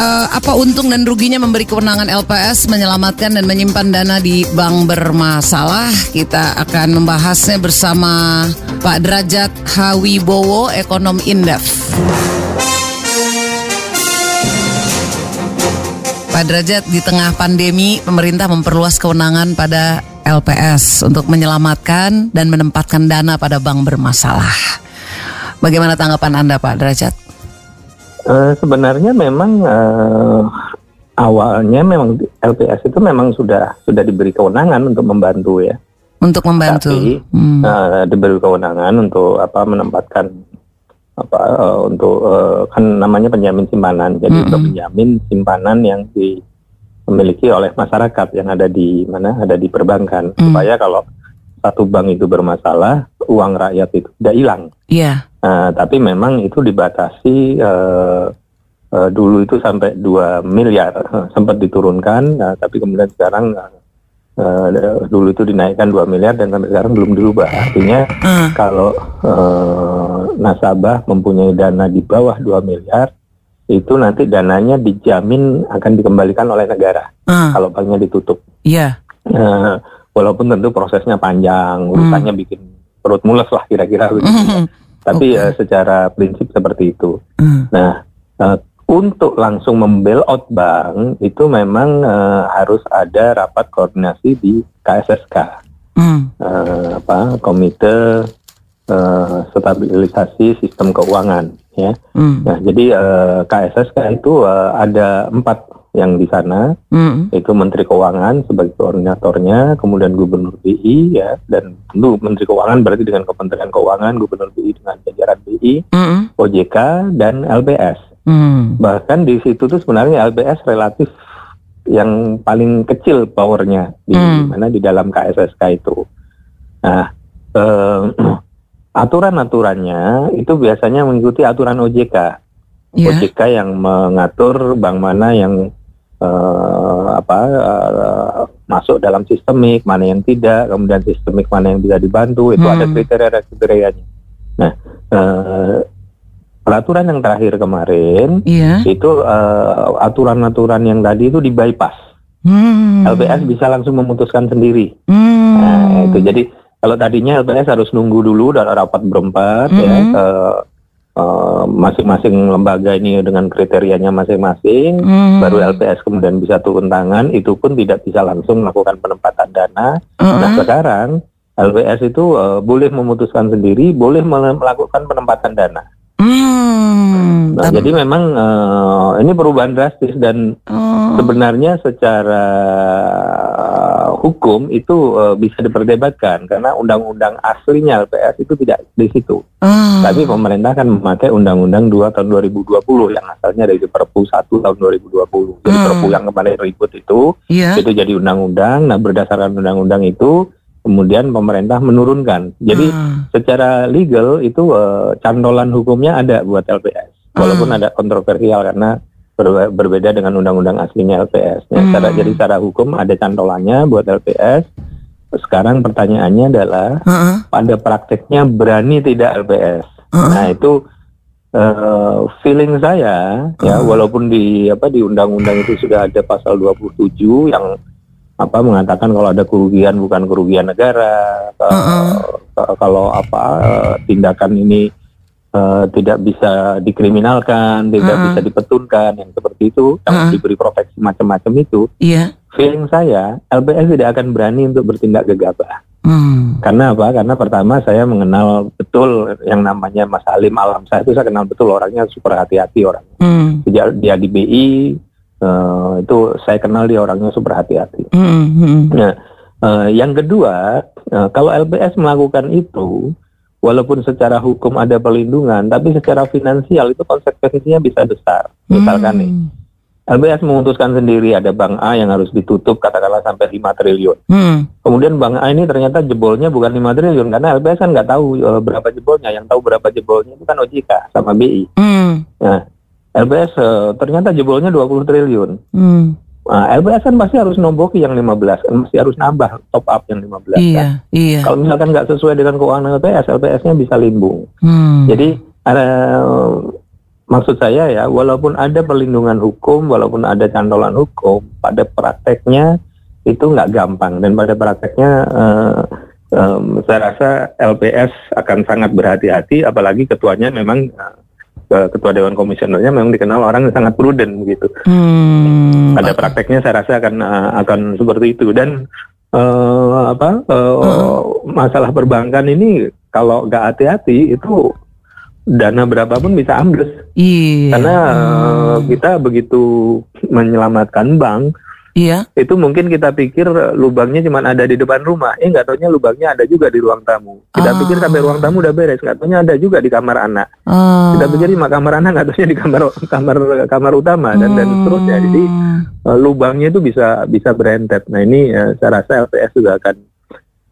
uh, apa untung dan ruginya memberi kewenangan LPS menyelamatkan dan menyimpan dana di bank bermasalah? Kita akan membahasnya bersama Pak Derajat Hawibowo, ekonom Indef. Pak Derajat, di tengah pandemi, pemerintah memperluas kewenangan pada LPS untuk menyelamatkan dan menempatkan dana pada bank bermasalah. Bagaimana tanggapan Anda, Pak Derajat? Uh, sebenarnya memang uh, awalnya memang LPS itu memang sudah sudah diberi kewenangan untuk membantu ya. Untuk membantu. Tapi hmm. uh, diberi kewenangan untuk apa menempatkan apa uh, untuk uh, kan namanya penjamin simpanan. Jadi -hmm. untuk menjamin simpanan yang dimiliki oleh masyarakat yang ada di mana ada di perbankan mm. supaya kalau satu bank itu bermasalah, uang rakyat itu tidak hilang. Iya. Yeah. Uh, tapi memang itu dibatasi uh, uh, dulu itu sampai 2 miliar sempat diturunkan, uh, tapi kemudian sekarang uh, dulu itu dinaikkan 2 miliar dan sampai sekarang belum dirubah. Artinya uh. kalau uh, nasabah mempunyai dana di bawah 2 miliar itu nanti dananya dijamin akan dikembalikan oleh negara uh. kalau banknya ditutup. Iya. Yeah. Uh, walaupun tentu prosesnya panjang, urusannya hmm. bikin perut mules lah kira-kira begitu. Hmm. Tapi okay. uh, secara prinsip seperti itu. Hmm. Nah, uh, untuk langsung membel out bank itu memang uh, harus ada rapat koordinasi di KSSK, hmm. uh, apa Komite uh, Stabilisasi Sistem Keuangan, ya. Hmm. Nah, jadi uh, KSSK itu uh, ada empat yang di sana mm. itu Menteri Keuangan sebagai koordinatornya, kemudian Gubernur BI ya dan tentu Menteri Keuangan berarti dengan Kementerian Keuangan, Gubernur BI dengan jajaran BI, mm. OJK dan LBS. Mm. Bahkan di situ tuh sebenarnya LBS relatif yang paling kecil powernya di mm. mana di dalam KSSK itu. Nah, eh, aturan-aturannya itu biasanya mengikuti aturan OJK. Yeah. OJK yang mengatur bank mana yang uh, apa uh, masuk dalam sistemik, mana yang tidak, kemudian sistemik mana yang bisa dibantu, itu hmm. ada kriteria-kriterianya. Nah, uh, peraturan yang terakhir kemarin yeah. itu uh, aturan-aturan yang tadi itu di bypass. Hmm. LBS bisa langsung memutuskan sendiri. Hmm. Nah, itu jadi kalau tadinya LBS harus nunggu dulu dan rapat berempat ya, hmm. ya Eh, masing-masing uh, lembaga ini dengan kriterianya masing-masing, hmm. baru LPS kemudian bisa turun tangan, itu pun tidak bisa langsung melakukan penempatan dana. Hmm. Nah sekarang LPS itu uh, boleh memutuskan sendiri, boleh melakukan penempatan dana. Hmm, nah, jadi memang uh, ini perubahan drastis dan oh. sebenarnya secara hukum itu uh, bisa diperdebatkan karena undang-undang aslinya LPS itu tidak di situ. Hmm. Tapi pemerintah kan memakai undang-undang 2 tahun 2020 yang asalnya dari Perpu 1 tahun 2020. Jadi hmm. Perpu yang kemarin ribut itu yeah. itu jadi undang-undang. Nah, berdasarkan undang-undang itu kemudian pemerintah menurunkan. Jadi hmm. secara legal itu uh, cantolan hukumnya ada buat LPS. Walaupun hmm. ada kontroversial karena ber berbeda dengan undang-undang aslinya LPS. Ya, hmm. secara, jadi secara hukum ada cantolannya buat LPS. Sekarang pertanyaannya adalah uh pada prakteknya berani tidak LPS. Uh Nah itu uh, feeling saya uh ya walaupun di apa di undang-undang itu sudah ada pasal 27 yang apa mengatakan kalau ada kerugian bukan kerugian negara uh -uh. kalau apa uh, tindakan ini uh, tidak bisa dikriminalkan tidak uh bisa dipetunkan yang seperti itu yang uh diberi proteksi macam-macam itu yeah. feeling saya LBS tidak akan berani untuk bertindak gegabah Hmm. Karena apa? Karena pertama saya mengenal betul yang namanya Mas Halim Alam saya itu saya kenal betul orangnya super hati-hati orangnya. Hmm. Sejak dia di BI Uh, itu saya kenal dia orangnya super hati-hati. Mm -hmm. Nah, uh, yang kedua, uh, kalau LBS melakukan itu, walaupun secara hukum ada perlindungan, tapi secara finansial itu konsekuensinya bisa besar. Misalkan nih, LBS memutuskan sendiri ada bank A yang harus ditutup katakanlah sampai 5 triliun. Hmm. Kemudian bank A ini ternyata jebolnya bukan 5 triliun karena LBS kan nggak tahu uh, berapa jebolnya, yang tahu berapa jebolnya itu kan OJK sama BI. Hmm. Nah, LBS uh, eh, ternyata jebolnya 20 triliun. Hmm. Nah, LBS kan pasti harus nomboki yang 15, kan masih harus nambah top up yang 15 iya, kan. Iya. Kalau misalkan nggak sesuai dengan keuangan LBS, LBS-nya bisa limbung. Hmm. Jadi ada maksud saya ya, walaupun ada perlindungan hukum, walaupun ada cantolan hukum, pada prakteknya itu nggak gampang dan pada prakteknya uh, um, saya rasa LPS akan sangat berhati-hati, apalagi ketuanya memang uh, ketua dewan komisionernya memang dikenal orang yang sangat prudent begitu. Hmm. Pada prakteknya saya rasa akan uh, akan seperti itu dan uh, apa uh, uh. masalah perbankan ini kalau nggak hati-hati itu dana berapapun bisa ambles. Iya. Karena uh, kita begitu menyelamatkan bank, Iya. Itu mungkin kita pikir lubangnya cuma ada di depan rumah. Eh nggak taunya lubangnya ada juga di ruang tamu. Kita oh. pikir sampai ruang tamu udah beres. Nggak taunya ada juga di kamar anak. Oh. Kita pikir di kamar anak nggak taunya di kamar kamar kamar utama dan hmm. dan seterusnya. Jadi uh, lubangnya itu bisa bisa berentet. Nah ini uh, saya rasa LPS juga akan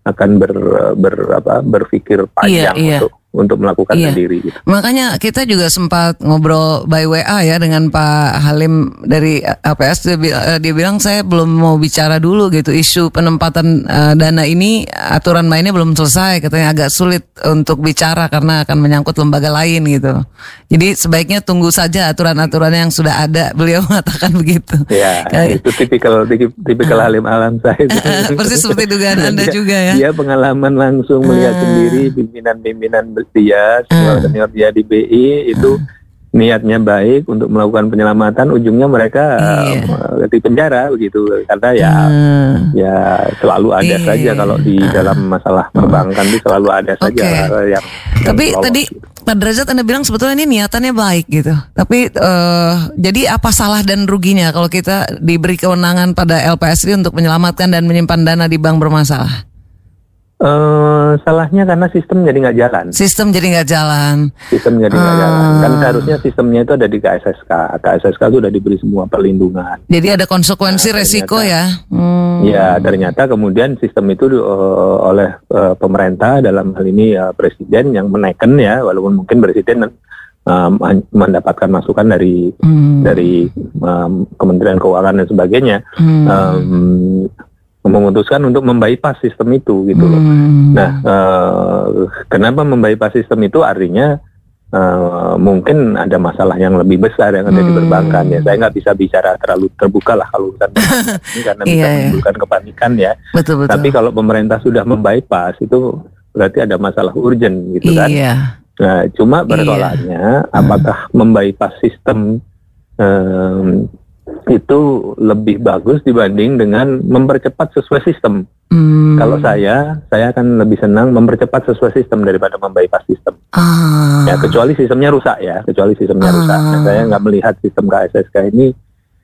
akan ber, ber apa berpikir panjang iya, iya. Untuk melakukan iya. sendiri. Gitu. Makanya kita juga sempat ngobrol by WA ya dengan Pak Halim dari APS. Dia, eh, dia bilang saya belum mau bicara dulu gitu isu penempatan uh, dana ini aturan mainnya belum selesai. Katanya agak sulit untuk bicara karena akan menyangkut lembaga lain gitu. Jadi sebaiknya tunggu saja aturan-aturan yang sudah ada. Beliau mengatakan begitu. Ya Kayak, itu tipikal tipikal uh, Halim alam saya. persis seperti dugaan Anda juga ya. Dia pengalaman langsung melihat uh, sendiri pimpinan-pimpinan dia, senior ah. senior dia di BI itu uh. niatnya baik untuk melakukan penyelamatan, ujungnya mereka yeah. uh, di penjara begitu karena ya uh. ya selalu ada yeah. saja kalau di uh. dalam masalah perbankan itu selalu ada okay. saja yang. Tapi yang tadi Pak Derajat Anda bilang sebetulnya ini niatannya baik gitu. Tapi uh, jadi apa salah dan ruginya kalau kita diberi kewenangan pada LPSD untuk menyelamatkan dan menyimpan dana di bank bermasalah? Uh, salahnya karena sistem jadi nggak jalan. Sistem jadi nggak jalan. Sistem jadi nggak uh. jalan. Kan seharusnya sistemnya itu ada di KSSK. KSSK itu udah diberi semua perlindungan. Jadi ada konsekuensi nah, resiko ya. Hmm. Ya ternyata kemudian sistem itu uh, oleh uh, pemerintah dalam hal ini uh, presiden yang menaikkan ya, walaupun mungkin presiden um, mendapatkan masukan dari hmm. dari um, Kementerian Keuangan dan sebagainya. Hmm. Um, memutuskan untuk membypass sistem itu gitu loh. Hmm. Nah, uh, kenapa membypass sistem itu artinya uh, mungkin ada masalah yang lebih besar yang ada hmm. di perbankan ya. Saya nggak bisa bicara terlalu terbuka lah kalau urusan ini karena bisa yeah, iya. menimbulkan kepanikan ya. Betul, betul. Tapi kalau pemerintah sudah membypass itu berarti ada masalah urgent gitu kan. Iya. Nah, cuma persoalannya iya. apakah membypass sistem um, itu lebih bagus dibanding dengan mempercepat sesuai sistem. Hmm. Kalau saya, saya akan lebih senang mempercepat sesuai sistem daripada membypass sistem. Ah. Ya kecuali sistemnya rusak ya, kecuali sistemnya ah. rusak. Nah, saya nggak melihat sistem KSSK ini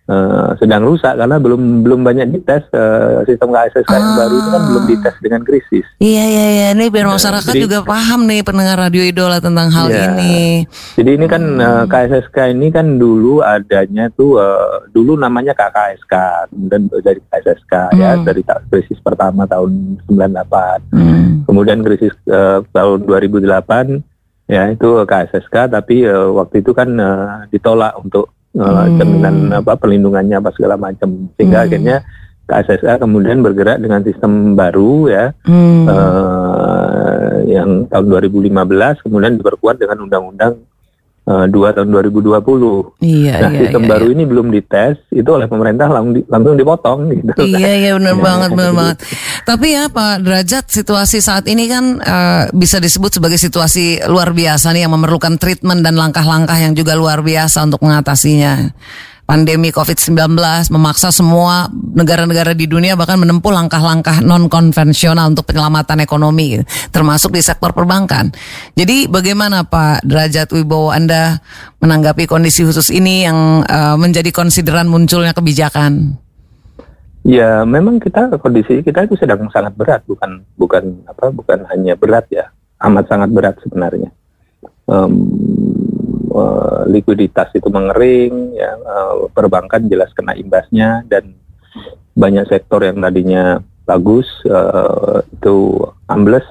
uh, sedang rusak karena belum belum banyak dites uh, sistem KSSK ah. yang baru itu kan belum dites dengan krisis. Iya iya iya ini biar nah, masyarakat jadi, juga paham nih pendengar radio idola tentang hal ya, ini. Jadi ini kan hmm. uh, KSSK ini kan dulu adanya tuh uh, dulu namanya KKSK kemudian dari KSSK ya, hmm. ya dari krisis pertama tahun 98. Hmm. Kemudian krisis uh, tahun 2008 ya itu KSSK tapi uh, waktu itu kan uh, ditolak untuk uh, jaminan apa perlindungannya apa segala macam sehingga hmm. akhirnya KSSA kemudian bergerak dengan sistem baru ya hmm. uh, yang tahun 2015 kemudian diperkuat dengan undang-undang uh, tahun 2020. Iya, nah, iya, sistem iya, baru iya. ini belum dites, itu oleh pemerintah langsung, di, langsung dipotong gitu. Iya, iya benar banget, benar banget. Tapi ya Pak Derajat, situasi saat ini kan uh, bisa disebut sebagai situasi luar biasa nih yang memerlukan treatment dan langkah-langkah yang juga luar biasa untuk mengatasinya pandemi COVID-19 memaksa semua negara-negara di dunia bahkan menempuh langkah-langkah non konvensional untuk penyelamatan ekonomi termasuk di sektor perbankan. Jadi bagaimana Pak Derajat Wibowo Anda menanggapi kondisi khusus ini yang uh, menjadi konsideran munculnya kebijakan? Ya, memang kita kondisi kita itu sedang sangat berat, bukan bukan apa, bukan hanya berat ya, amat sangat berat sebenarnya. Um, uh, likuiditas itu mengering, ya, uh, perbankan jelas kena imbasnya dan banyak sektor yang tadinya bagus uh, itu ambles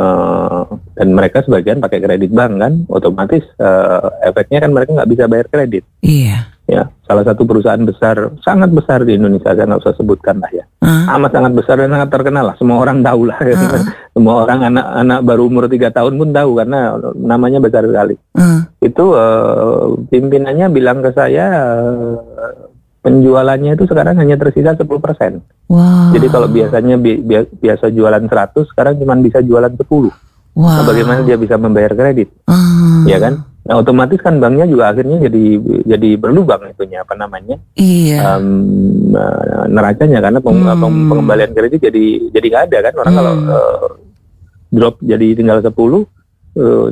uh, dan mereka sebagian pakai kredit bank kan, otomatis uh, efeknya kan mereka nggak bisa bayar kredit. Iya. Ya, salah satu perusahaan besar, sangat besar di Indonesia, saya nggak usah sebutkan lah ya. uh. amat sangat besar dan sangat terkenal lah. Semua orang tahu lah. Uh. Semua orang anak-anak baru umur tiga tahun pun tahu karena namanya besar sekali. Uh. Itu uh, pimpinannya bilang ke saya uh, penjualannya itu sekarang hanya tersisa 10%. Wow. Jadi kalau biasanya bi biasa jualan 100, sekarang cuma bisa jualan 10. Wow. Nah, bagaimana dia bisa membayar kredit? Uh. Ya kan? Nah otomatis kan banknya juga akhirnya jadi jadi berlubang itunya apa namanya iya. um, neracanya karena peng, hmm. peng, pengembalian kredit jadi jadi nggak ada kan orang hmm. kalau uh, drop jadi tinggal 10 uh,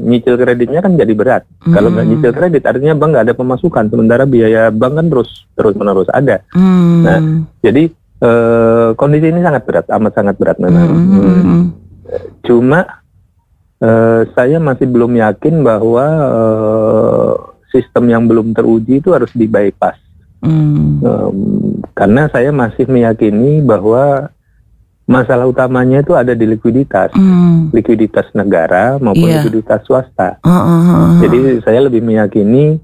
nyicil kreditnya kan jadi berat hmm. kalau nggak nyicil kredit artinya bank nggak ada pemasukan sementara biaya bank kan terus terus menerus ada hmm. nah jadi uh, kondisi ini sangat berat amat sangat berat memang hmm. Hmm. cuma Uh, saya masih belum yakin bahwa uh, sistem yang belum teruji itu harus di bypass. Mm. Um, karena saya masih meyakini bahwa masalah utamanya itu ada di likuiditas, mm. likuiditas negara maupun yeah. likuiditas swasta. Uh, uh, uh, uh. Jadi saya lebih meyakini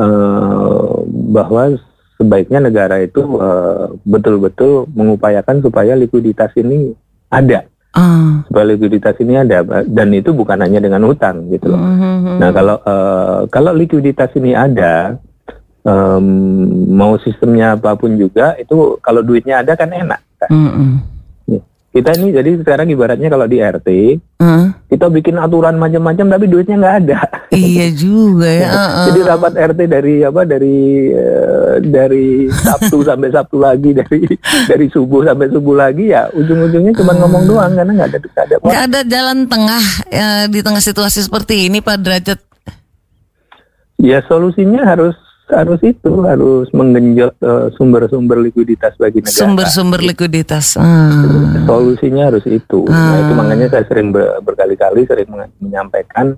uh, bahwa sebaiknya negara itu betul-betul uh, mengupayakan supaya likuiditas ini ada. Uh. Supaya likuiditas ini ada dan itu bukan hanya dengan hutang gitu loh. Uh-huh. Nah kalau uh, kalau likuiditas ini ada um, mau sistemnya apa pun juga itu kalau duitnya ada kan enak. Kan? Kita ini jadi sekarang ibaratnya kalau di RT uh. kita bikin aturan macam-macam tapi duitnya nggak ada. Iya juga ya. Uh, Jadi rapat RT dari apa dari uh, dari Sabtu sampai Sabtu lagi dari dari subuh sampai subuh lagi ya ujung-ujungnya cuma uh. ngomong doang karena nggak ada ada. Nggak ada jalan tengah ya, di tengah situasi seperti ini Pak Derajat. Ya solusinya harus harus itu harus menggenjot uh, sumber-sumber likuiditas bagi negara. Sumber-sumber likuiditas. Hmm. Solusinya harus itu. Hmm. Nah itu makanya saya sering ber, berkali-kali sering menyampaikan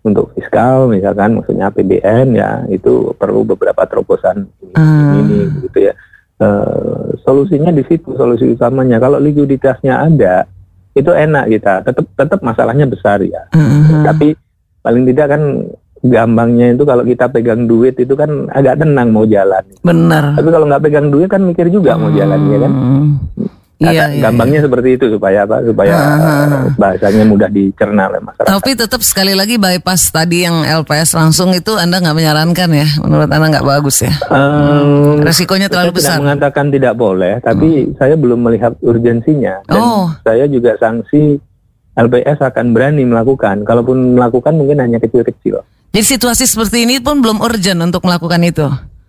untuk fiskal misalkan maksudnya APBN ya itu perlu beberapa terobosan ini, hmm. ini gitu ya. Uh, solusinya di situ solusi utamanya kalau likuiditasnya ada itu enak kita tetap tetap masalahnya besar ya. Hmm. Tapi paling tidak kan gampangnya itu kalau kita pegang duit itu kan agak tenang mau jalan. Benar. Tapi kalau nggak pegang duit kan mikir juga hmm. mau jalan ya kan. Iya, iya, gampangnya iya. seperti itu supaya apa? Supaya uh, bahasanya mudah dicerna oleh masyarakat. Tapi tetap sekali lagi bypass tadi yang LPS langsung itu Anda nggak menyarankan ya? Menurut Anda nggak bagus ya? Um, Resikonya terlalu besar. Tidak mengatakan tidak boleh, tapi hmm. saya belum melihat urgensinya. Dan oh. saya juga sanksi LPS akan berani melakukan. Kalaupun melakukan mungkin hanya kecil-kecil. Jadi situasi seperti ini pun belum urgent untuk melakukan itu?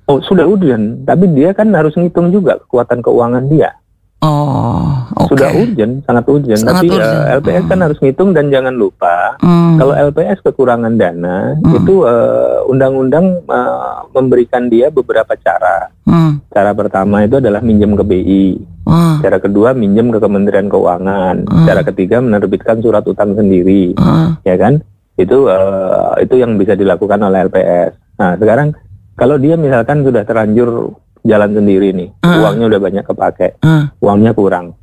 Oh sudah urgent, tapi dia kan harus ngitung juga kekuatan keuangan dia. Oh, okay. sudah urgent, sangat urgent. Sangat Tapi urgent. Uh, LPS kan hmm. harus ngitung dan jangan lupa hmm. kalau LPS kekurangan dana hmm. itu uh, undang-undang uh, memberikan dia beberapa cara. Hmm. Cara pertama itu adalah minjem ke BI. Hmm. Cara kedua minjem ke Kementerian Keuangan. Hmm. Cara ketiga menerbitkan surat utang sendiri, hmm. ya kan? Itu uh, itu yang bisa dilakukan oleh LPS. Nah sekarang kalau dia misalkan sudah terlanjur jalan sendiri nih, uh. uangnya udah banyak kepake, uh. uangnya kurang.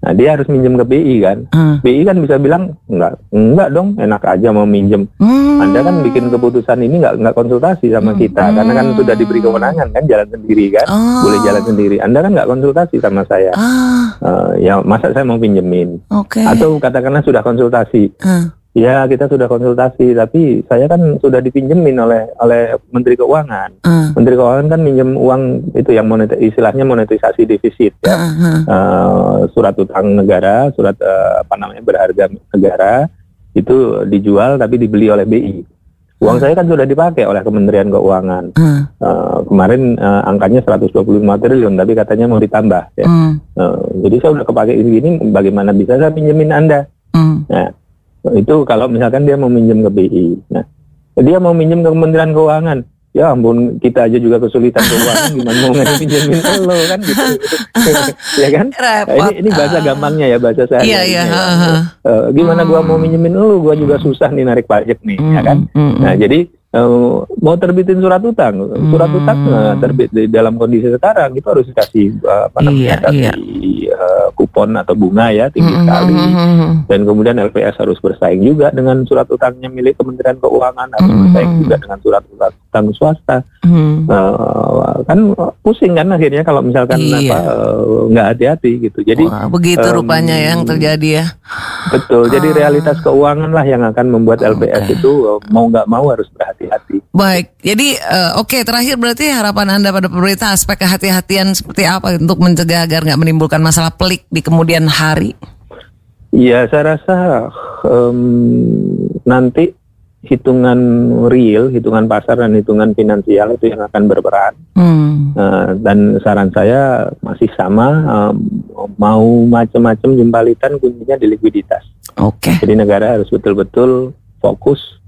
Nah dia harus minjem ke BI kan, uh. BI kan bisa bilang enggak, enggak dong, enak aja mau minjem. Hmm. Anda kan bikin keputusan ini enggak enggak konsultasi sama hmm. kita, karena kan sudah diberi kewenangan kan jalan sendiri kan, oh. boleh jalan sendiri. Anda kan enggak konsultasi sama saya, uh. Uh, ya masa saya mau pinjemin? Okay. Atau katakanlah sudah konsultasi, uh. Ya kita sudah konsultasi, tapi saya kan sudah dipinjemin oleh oleh Menteri Keuangan. Uh. Menteri Keuangan kan minjem uang itu yang monet, istilahnya monetisasi defisit ya, uh, uh. Uh, surat utang negara, surat uh, apa namanya berharga negara itu dijual tapi dibeli oleh BI. Uang uh. saya kan sudah dipakai oleh Kementerian Keuangan. Uh. Uh, kemarin uh, angkanya 125 triliun, tapi katanya mau ditambah. Ya. Uh. Uh, jadi saya udah kepake ini, bagaimana bisa saya pinjemin Anda? Uh. Nah, itu kalau misalkan dia mau minjem ke BI. Nah, dia mau minjem ke Kementerian Keuangan. Ya ampun, kita aja juga kesulitan keuangan gimana mau pinjemin lo kan gitu. ya kan? Nah, ini ini bahasa gampangnya ya bahasa saya. Iya, iya. Uh, gimana hmm. gua mau minjemin lo, gua juga susah nih narik pajak nih, hmm. ya kan? Hmm. Nah, jadi uh, mau terbitin surat utang, surat hmm. utang uh, terbit di dalam kondisi sekarang itu harus dikasih uh, apa namanya, iya, kasih iya. Uh, kupon atau bunga ya tinggi Mm-mm. sekali. Mm-mm. Dan kemudian LPS harus bersaing juga dengan surat utangnya milik Kementerian Keuangan, harus Mm-mm. bersaing juga dengan surat utang swasta. Mm. Eh, kan pusing kan akhirnya kalau misalkan Iya. apa eh, nggak hati-hati gitu. Jadi Wah, begitu em, rupanya yang terjadi ya. betul. Jadi Ah. realitas keuangan lah yang akan membuat LPS Oke. itu eh, mau nggak mau harus berhati-hati. Baik, jadi eh, oke terakhir berarti harapan anda pada pemerintah aspek kehati-hatian seperti apa untuk mencegah agar nggak menimbulkan masalah pelik di kemudian hari. Iya, saya rasa em, nanti hitungan real, hitungan pasar dan hitungan finansial itu yang akan berperan. Hmm. Eh, dan saran saya masih sama, em, mau macam-macam jumpalitan kuncinya di likuiditas. Oke. Jadi negara harus betul-betul fokus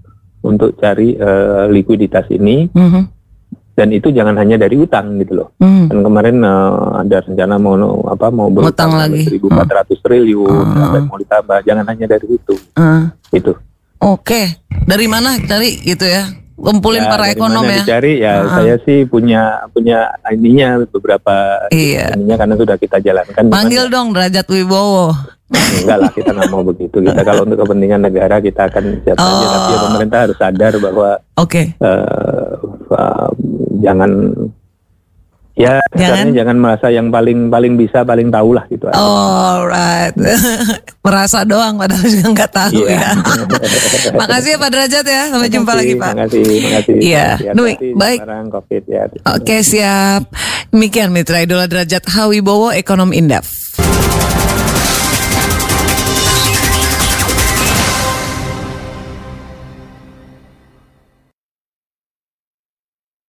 untuk cari eh, likuiditas ini Mhm. dan itu jangan hanya dari utang gitu loh. Hmm. Kan kemarin eh, ada rencana mau apa mau berutang lagi. 1.400 triliun, Hmm. sampai mau ditambah. Jangan hanya dari itu. Eh, Itu. Oke, dari mana cari gitu ya? Kumpulin Ya, para ekonom ya. Dicari ya Ah. saya sih punya punya ininya beberapa Iya. ininya karena sudah kita jalankan. Panggil dong Derajat Wibowo. Enggak lah kita nggak mau begitu. Kita kalau untuk kepentingan negara kita akan siap saja. Oh. Tapi ya pemerintah harus sadar bahwa Oke. eh, eh, jangan ya Jangan? jangan jangan merasa yang paling paling bisa paling tahu lah gitu. Alright. Merasa doang padahal juga nggak tahu Iya. ya. Makasih ya Pak Derajat ya. Sampai jumpa lagi Pak. Terima kasih, terima kasih. Iya. Nui, baik. COVID ya. Oke siap. Demikian Mitra Idola Derajat Hawibowo Ekonom Indef.